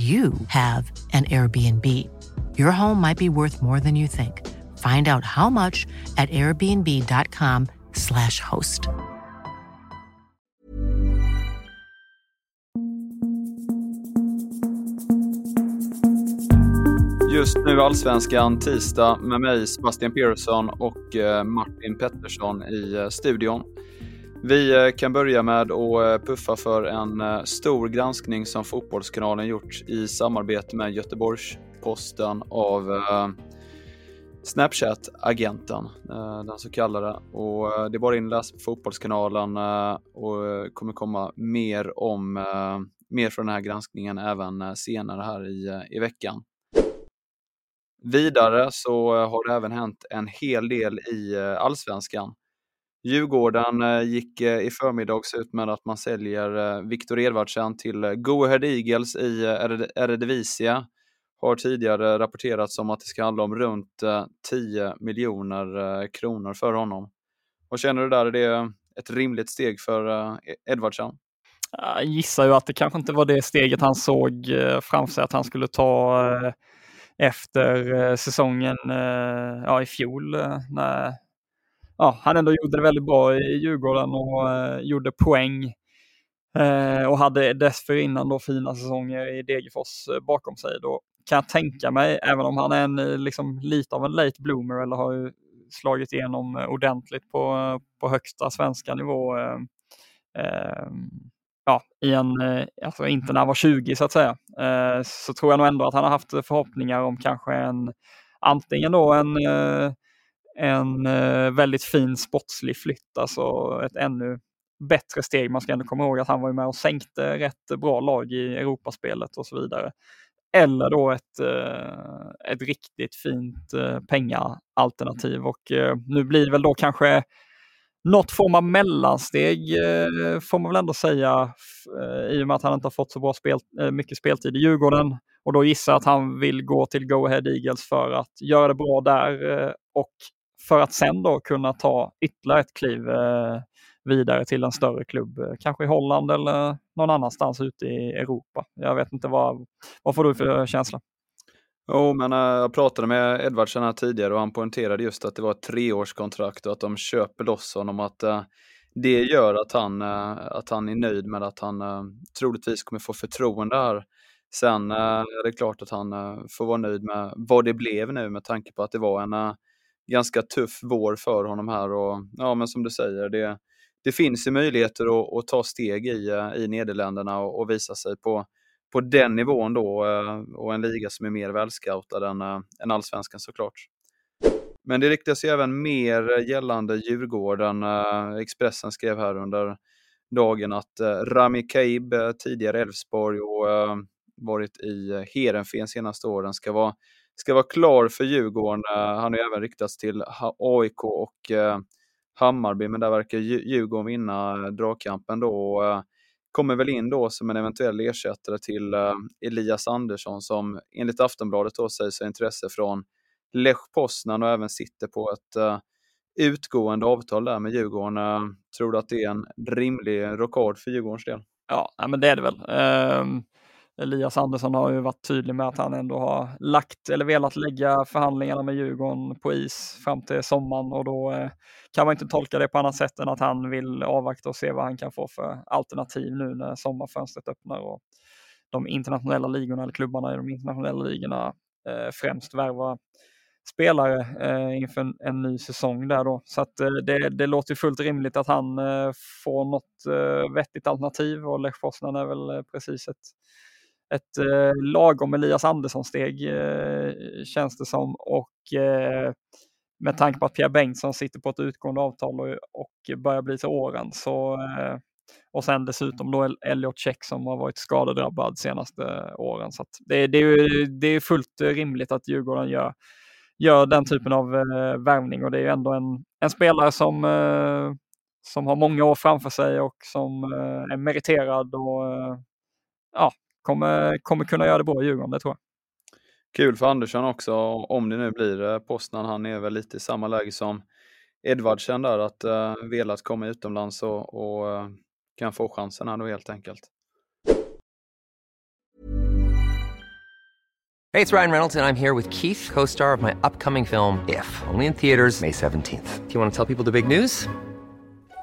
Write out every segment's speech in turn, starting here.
you have an Airbnb. Your home might be worth more than you think. Find out how much at airbnb.com/slash host. Just nu Allsvenskan tisdag med mig Sebastian Persson och eh, Martin Pettersson i eh, studion. Vi eh, kan börja med att eh, puffa för en eh, stor granskning som Fotbollskanalen gjort i samarbete med Göteborgs-Posten av Snapchat-agenten, den så kallade. Och det är bara in och läs på Fotbollskanalen och kommer komma mer om mer från den här granskningen även senare här i, i veckan. Vidare så har det även hänt en hel del i allsvenskan. Djurgården eh, gick eh, i förmiddags ut med att man säljer eh, Viktor Edvardsen till Go Ahead Eagles i Eredivisie. Har tidigare rapporterats om att det ska handla om runt 10 miljoner kronor för honom. Vad känner du där? Är det ett rimligt steg för e-, Edvardsen? Jag gissar ju att det kanske inte var det steget han såg framför sig att han skulle ta efter säsongen ja, i fjol när ja, han ändå gjorde det väldigt bra i Djurgården och eh, gjorde poäng. Eh, och hade dessförinnan då fina säsonger i Degerfors eh, bakom sig. Då kan jag tänka mig, även om han är en, liksom, lite av en late bloomer eller har ju slagit igenom ordentligt på, på högsta svenska nivå ehm, ja, i en, alltså inte när han var 20 så att säga, så tror jag nog ändå att han har haft förhoppningar om kanske en, antingen då en, en eh, väldigt fin sportslig flytt, alltså ett ännu bättre steg. Man ska ändå komma ihåg att han var med och sänkte rätt bra lag i Europaspelet och så vidare. Eller då ett, eh, ett riktigt fint eh, pengaalternativ och nu blir det väl då kanske något form av mellansteg eh, får man väl ändå säga eh, i och med att han inte har fått så bra spel, eh, mycket speltid i Djurgården. Och då gissar jag att han vill gå till Go Ahead Eagles för att göra det bra där eh, och för att sen då kunna ta ytterligare ett kliv eh, vidare till en större klubb, eh, kanske i Holland eller någon annanstans ute i Europa. Jag vet inte vad, vad får du för eh, känsla? Jo, men jag pratade med Edvardsen här tidigare och han poängterade just att det var ett treårskontrakt och att de köper loss honom. Att det gör att han, att han är nöjd med att han troligtvis kommer få förtroende här. Sen är det klart att han får vara nöjd med vad det blev nu med tanke på att det var en ganska tuff vår för honom här. Och, ja, men som du säger, det, det finns ju möjligheter att, att ta steg i, eh, i Nederländerna och, och visa sig på på den nivån då eh, och en liga som är mer välscoutad än, eh, än allsvenskan såklart. Men det riktas ju även mer gällande Djurgården. Expressen skrev här under dagen att Rami Kaib, tidigare Elfsborg och varit i Heerenveen senaste åren, ska vara, ska vara klar för Djurgården. Eh, han har ju även riktats till AIK och eh, Hammarby, men där verkar Djurgården vinna eh, dragkampen då kommer väl in då som en eventuell ersättare till Elias Andersson som enligt Aftonbladet då säger sig intresse från Lech Poznan och även sitter på ett utgående avtal där med Djurgården. Tror du att det är en rimlig rockad för Djurgårdens del? Ja, men det är det väl. Ehm, Elias Andersson har ju varit tydlig med att han ändå har lagt eller velat lägga förhandlingarna med Djurgården på is fram till sommaren och då eh, kan man inte tolka det på annat sätt än att han vill avvakta och se vad han kan få för alternativ nu när sommarfönstret öppnar. Och de internationella ligorna eller klubbarna i de internationella ligorna eh, främst värva spelare eh, inför en, en, ny säsong där då. Så att, eh, det, det låter fullt rimligt att han eh, får något eh, vettigt alternativ och Lech Poznan är väl precis ett, ett eh, lagom Elias Andersson-steg eh, känns det som. Och eh, med tanke på att Pierre Bengtsson sitter på ett utgående avtal och, och börjar bli till åren så eh, och sen dessutom då Elliot Check som har varit skadedrabbad senaste åren. Så det, det, är, det är fullt rimligt att Djurgården gör gör den typen av eh, värvning och det är ju ändå en, en spelare som, eh, som har många år framför sig och som eh, är meriterad och eh, ja, kommer, kommer kunna göra det bra i Djurgården, det tror jag. Kul för Andersson också, om det nu blir eh, Postnan. Han är väl lite i samma läge som Edvardsen där, att uh, velat komma utomlands och, och uh, kan få chansen här då helt enkelt. Hey, it's Ryan Reynolds, and I'm here with Keith, co star of my upcoming film, If, only in theaters, May 17th. Do you want to tell people the big news?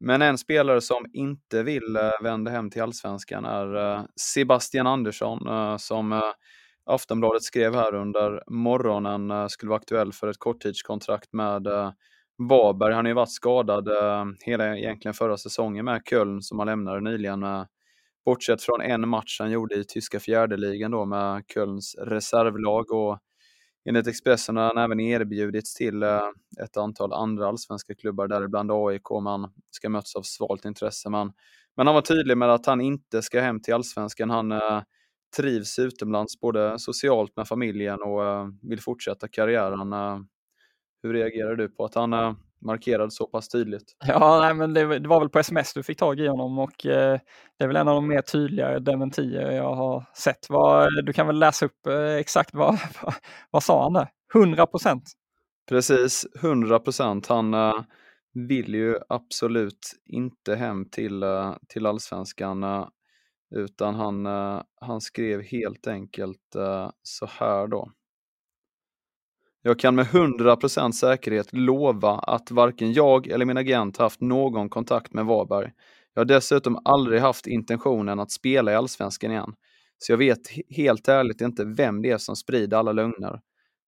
Men en spelare som inte vill eh, vända hem till allsvenskan är eh, Sebastian Andersson eh, som Aftonbladet skrev här under morgonen skulle vara aktuell för ett korttidskontrakt med Varberg. Han har ju varit skadad hela egentligen förra säsongen med Köln som han lämnade nyligen. bortsett från en match han gjorde i tyska fjärdeligan då med Kölns reservlag och Enligt Expressen har han även erbjudits till eh, ett antal andra allsvenska klubbar, däribland AIK. Man ska mötas av svalt intresse. Men, men han var tydlig med att han inte ska hem till allsvenskan. Han eh, trivs utomlands, både socialt med familjen och eh, vill fortsätta karriären. Hur reagerar du på att han markerade så pass tydligt. Ja, nej, men det, det, var väl på sms du fick tag i honom och eh, det är väl en av de mer tydliga dementier jag har sett. Vad, du kan väl läsa upp eh, exakt vad, vad, vad sa han där? 100 procent? Precis, 100 procent. Han eh, vill ju absolut inte hem till, eh, till allsvenskan eh, utan han, eh, han skrev helt enkelt så här då. Jag kan med 100% säkerhet lova att varken jag eller min agent haft någon kontakt med Varberg. Jag har dessutom aldrig haft intentionen att spela i Allsvenskan igen. Så jag vet helt ärligt inte vem det är som sprider alla lögner.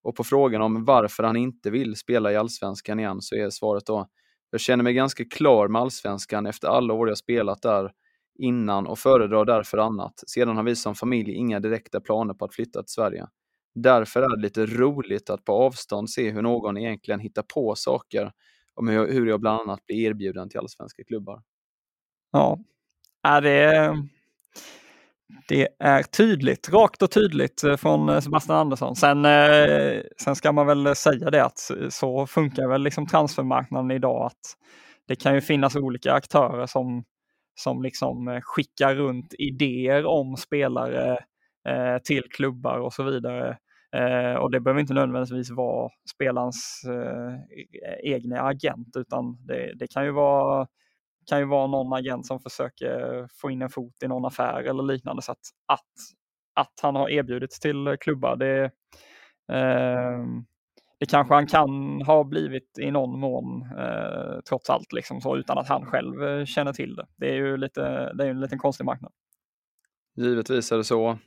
Och på frågan om varför han inte vill spela i Allsvenskan igen så är svaret då jag känner mig ganska klar med Allsvenskan efter alla år jag spelat där innan och föredrar därför annat. Sedan har vi som familj inga direkta planer på att flytta till Sverige. Därför är det lite roligt att på avstånd se hur någon egentligen hittar på saker om hur jag bland annat blir erbjuden till allsvenska klubbar. Ja, är det, det är tydligt, rakt och tydligt eh, från eh, Sebastian Andersson. Sen, eh, sen ska man väl säga det att så funkar väl liksom transfermarknaden idag att det kan ju finnas olika aktörer som, som liksom skickar runt idéer om spelare eh, till klubbar och så vidare. Eh, och det behöver inte nödvändigtvis vara spelarens eh, e-, egna agent utan det, det, kan ju vara kan ju vara någon agent som försöker få in en fot i någon affär eller liknande. Så att, att, att han har erbjudits till klubbar, det, eh, det kanske han kan ha blivit i någon mån eh, trots allt, liksom så, utan att han själv eh, känner till det. Det är ju lite, det är en liten konstig marknad. Givetvis är det så.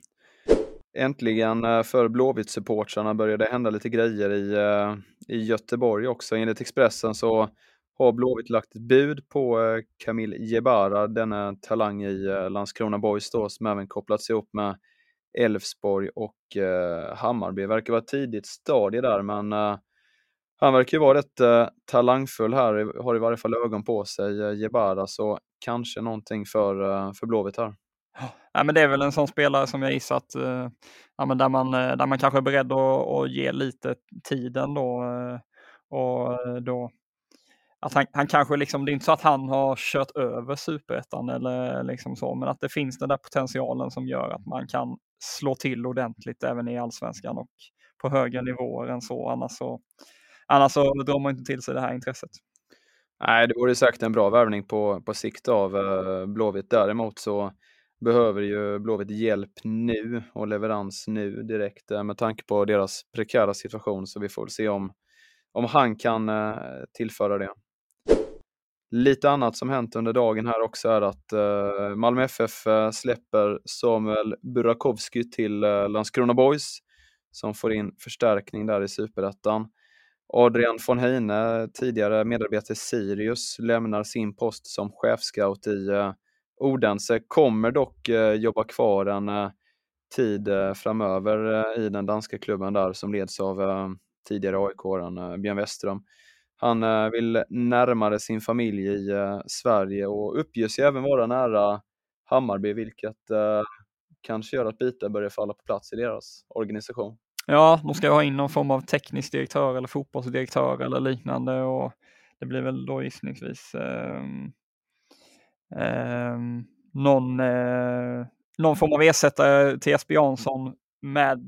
Äntligen eh, för Blåvitt-supportrarna började det hända lite grejer i, eh, i Göteborg också. Enligt Expressen så har Blåvitt lagt ett bud på eh, Kamil Camille Jebara, denna talang i Landskrona Boys då, som även kopplats ihop med Elfsborg och Hammarby. Hammarby. Verkar vara ett tidigt stadie där, men han verkar ju vara rätt eh, talangfull här, har i varje fall ögon på sig, eh, Jebara, så kanske någonting för, eh, för Blåvitt här. Ja, men det är väl en sån spelare som jag gissar att eh, ja, men där, man, eh, där man kanske är beredd att, att ge lite tiden då. Eh, och eh, då, att han, han kanske liksom, det är inte så att han har kört över superettan eller liksom så, men att det finns den där potentialen som gör att man kan slå till ordentligt även i allsvenskan och på högre nivåer än så. Annars så, annars så drar man inte till sig det här intresset. Nej, det vore säkert en bra värvning på, på sikt av Blåvitt. Däremot så behöver ju Blåvitt hjälp nu och leverans nu direkt eh, med tanke på deras prekära situation. Så vi får se om, om han kan eh, tillföra det. Lite annat som hänt under dagen här också är att eh, Malmö FF släpper Samuel Burakovsky till Landskrona Boys som får in förstärkning där i superettan. Adrian von Heine, tidigare medarbetare i Sirius, lämnar sin post som chefscout i uh, Odense, kommer dock eh, jobba kvar en eh, tid eh, framöver i den danska klubben där som leds av tidigare AIK-aren Björn Westström. Han eh, vill närmare sin familj i eh, Sverige och uppger sig även vara nära Hammarby, vilket eh, kanske gör att bitar börjar falla på plats i deras organisation. Ja, de ska ha in någon form av teknisk direktör eller fotbollsdirektör eller liknande och det blir väl då gissningsvis eh, Ehm, någon, eh, någon form av ersättare till Jesper Jansson med,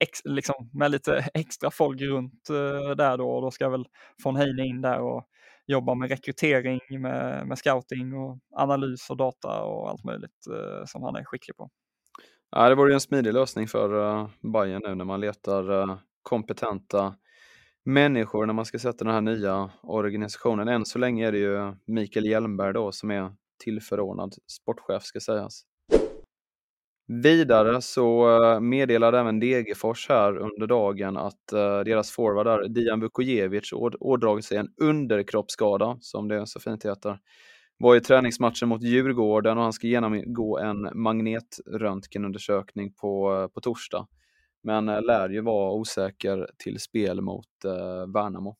ex, liksom, med lite extra folk runt eh, där då. Och då ska väl von Heine in där och jobba med rekrytering, med, med scouting och analys och data och allt möjligt eh, som han är skicklig på. Ja, det vore ju en smidig lösning för uh, Bayern nu när man letar uh, kompetenta människor när man ska sätta den här nya organisationen. Än så länge är det ju Mikael Hjelmberg då som är tillförordnad sportchef ska sägas. Vidare så eh, meddelade även Degerfors här under dagen att eh, deras forward där, Dian Vukojevic, ådragit sig en underkroppsskada, som det så fint heter. Var i träningsmatchen mot Djurgården och han ska genomgå en magnetröntgenundersökning på, eh, på torsdag. Men lär ju vara osäker till spel mot uh, Värnamo.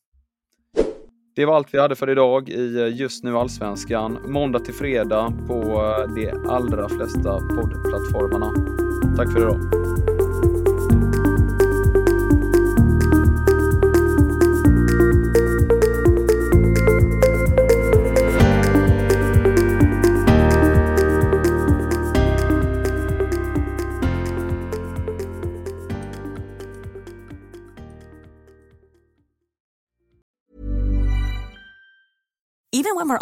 Det var allt vi hade för idag i eh, Just nu Allsvenskan. Måndag till fredag på eh, de allra flesta poddplattformarna. Tack för idag.